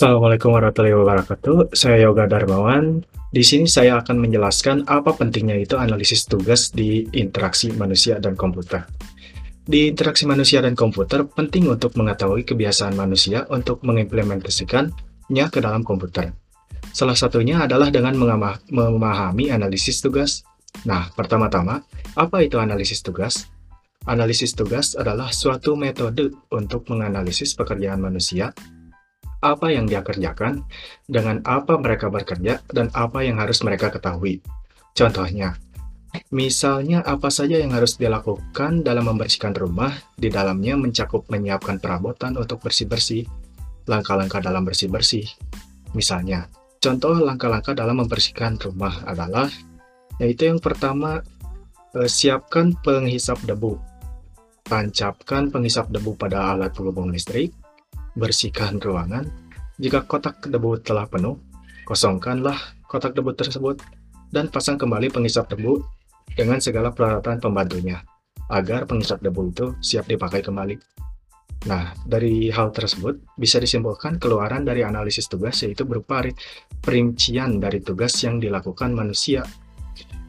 Assalamualaikum warahmatullahi wabarakatuh. Saya Yoga Darmawan. Di sini saya akan menjelaskan apa pentingnya itu analisis tugas di interaksi manusia dan komputer. Di interaksi manusia dan komputer, penting untuk mengetahui kebiasaan manusia untuk mengimplementasikannya ke dalam komputer. Salah satunya adalah dengan memahami analisis tugas. Nah, pertama-tama, apa itu analisis tugas? Analisis tugas adalah suatu metode untuk menganalisis pekerjaan manusia apa yang dia kerjakan, dengan apa mereka bekerja, dan apa yang harus mereka ketahui. Contohnya, misalnya apa saja yang harus dilakukan dalam membersihkan rumah, di dalamnya mencakup menyiapkan perabotan untuk bersih-bersih, langkah-langkah dalam bersih-bersih. Misalnya, contoh langkah-langkah dalam membersihkan rumah adalah, yaitu yang pertama, eh, siapkan penghisap debu. Tancapkan penghisap debu pada alat penghubung listrik, bersihkan ruangan. Jika kotak debu telah penuh, kosongkanlah kotak debu tersebut dan pasang kembali penghisap debu dengan segala peralatan pembantunya, agar penghisap debu itu siap dipakai kembali. Nah, dari hal tersebut bisa disimpulkan keluaran dari analisis tugas yaitu berupa perincian dari tugas yang dilakukan manusia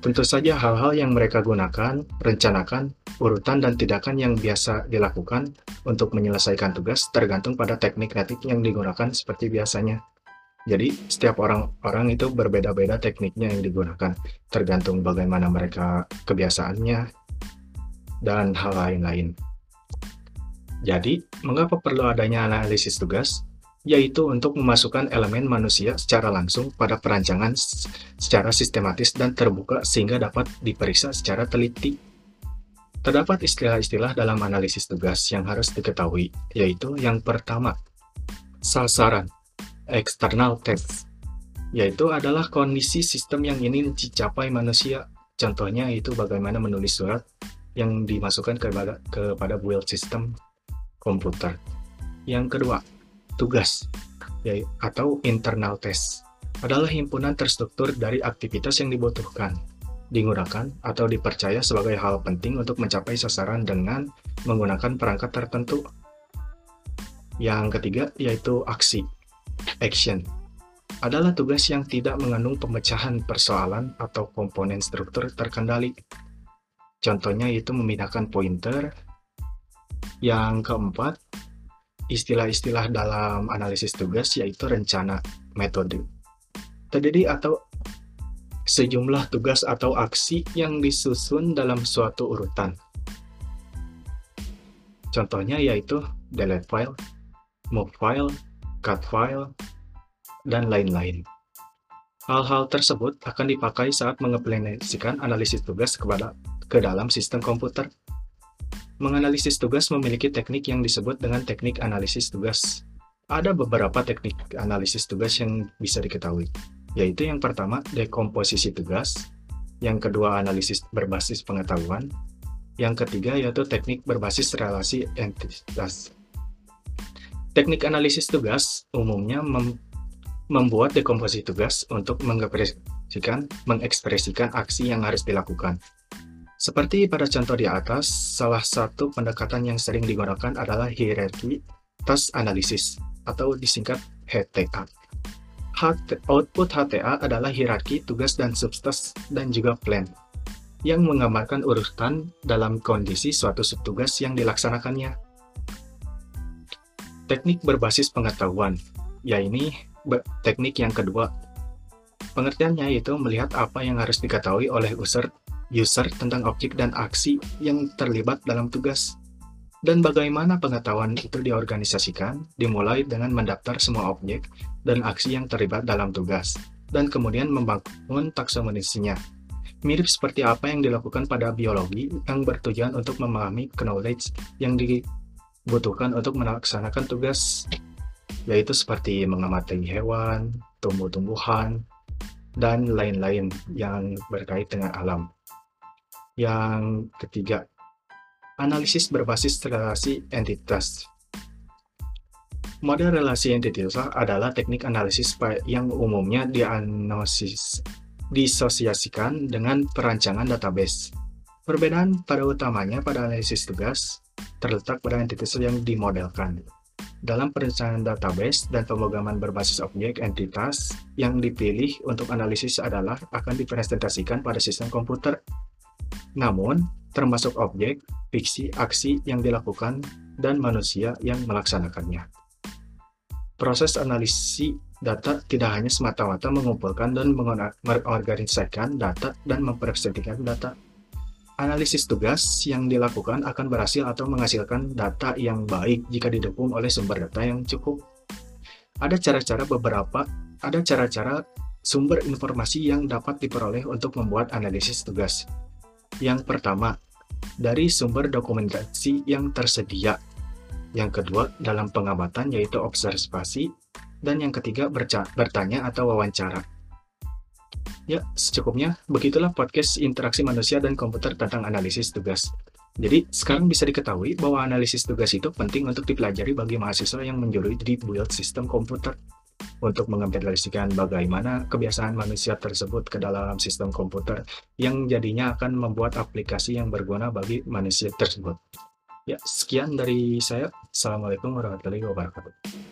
Tentu saja hal-hal yang mereka gunakan, rencanakan, urutan dan tindakan yang biasa dilakukan untuk menyelesaikan tugas tergantung pada teknik kreatif yang digunakan seperti biasanya. Jadi, setiap orang-orang itu berbeda-beda tekniknya yang digunakan, tergantung bagaimana mereka kebiasaannya dan hal lain-lain. Jadi, mengapa perlu adanya analisis tugas? Yaitu untuk memasukkan elemen manusia secara langsung pada perancangan secara sistematis dan terbuka sehingga dapat diperiksa secara teliti. Terdapat istilah-istilah dalam analisis tugas yang harus diketahui, yaitu yang pertama, sasaran, external test, yaitu adalah kondisi sistem yang ingin dicapai manusia. Contohnya itu bagaimana menulis surat yang dimasukkan kepada, kepada build system komputer. Yang kedua, tugas ya, atau internal test adalah himpunan terstruktur dari aktivitas yang dibutuhkan, digunakan atau dipercaya sebagai hal penting untuk mencapai sasaran dengan menggunakan perangkat tertentu. Yang ketiga yaitu aksi, action, adalah tugas yang tidak mengandung pemecahan persoalan atau komponen struktur terkendali. Contohnya yaitu memindahkan pointer. Yang keempat, istilah-istilah dalam analisis tugas yaitu rencana metode. Terdiri atau sejumlah tugas atau aksi yang disusun dalam suatu urutan. Contohnya yaitu delete file, move file, cut file, dan lain-lain. Hal-hal tersebut akan dipakai saat mengimplementasikan analisis tugas kepada ke dalam sistem komputer Menganalisis tugas memiliki teknik yang disebut dengan teknik analisis tugas. Ada beberapa teknik analisis tugas yang bisa diketahui, yaitu yang pertama, dekomposisi tugas, yang kedua, analisis berbasis pengetahuan, yang ketiga, yaitu teknik berbasis relasi entitas. Teknik analisis tugas umumnya mem membuat dekomposisi tugas untuk mengekspresikan, mengekspresikan aksi yang harus dilakukan. Seperti pada contoh di atas, salah satu pendekatan yang sering digunakan adalah hierarchy task analysis atau disingkat HTA. Output HTA adalah hierarki tugas dan subtask dan juga plan yang menggambarkan urutan dalam kondisi suatu subtugas yang dilaksanakannya. Teknik berbasis pengetahuan, yaitu teknik yang kedua. Pengertiannya yaitu melihat apa yang harus diketahui oleh user user tentang objek dan aksi yang terlibat dalam tugas, dan bagaimana pengetahuan itu diorganisasikan, dimulai dengan mendaftar semua objek dan aksi yang terlibat dalam tugas, dan kemudian membangun taksonomisinya. Mirip seperti apa yang dilakukan pada biologi yang bertujuan untuk memahami knowledge yang dibutuhkan untuk melaksanakan tugas, yaitu seperti mengamati hewan, tumbuh-tumbuhan, dan lain-lain yang berkait dengan alam. Yang ketiga, analisis berbasis relasi entitas. Model relasi entitas adalah teknik analisis yang umumnya dianalisis disosiasikan dengan perancangan database. Perbedaan pada utamanya pada analisis tugas terletak pada entitas yang dimodelkan. dalam perencanaan database dan pemrograman berbasis objek entitas yang dipilih untuk analisis adalah akan dipresentasikan pada sistem komputer. Namun, termasuk objek, fiksi, aksi yang dilakukan, dan manusia yang melaksanakannya. Proses analisis data tidak hanya semata-mata mengumpulkan dan mengorganisasikan data dan mempresentasikan data. Analisis tugas yang dilakukan akan berhasil atau menghasilkan data yang baik jika didukung oleh sumber data yang cukup. Ada cara-cara beberapa, ada cara-cara sumber informasi yang dapat diperoleh untuk membuat analisis tugas. Yang pertama, dari sumber dokumentasi yang tersedia yang kedua dalam pengamatan yaitu observasi, dan yang ketiga bertanya atau wawancara. Ya, secukupnya, begitulah podcast interaksi manusia dan komputer tentang analisis tugas. Jadi, sekarang bisa diketahui bahwa analisis tugas itu penting untuk dipelajari bagi mahasiswa yang menjurui di build sistem komputer untuk mengimplementasikan bagaimana kebiasaan manusia tersebut ke dalam sistem komputer yang jadinya akan membuat aplikasi yang berguna bagi manusia tersebut. Ya, sekian dari saya. Assalamualaikum warahmatullahi wabarakatuh.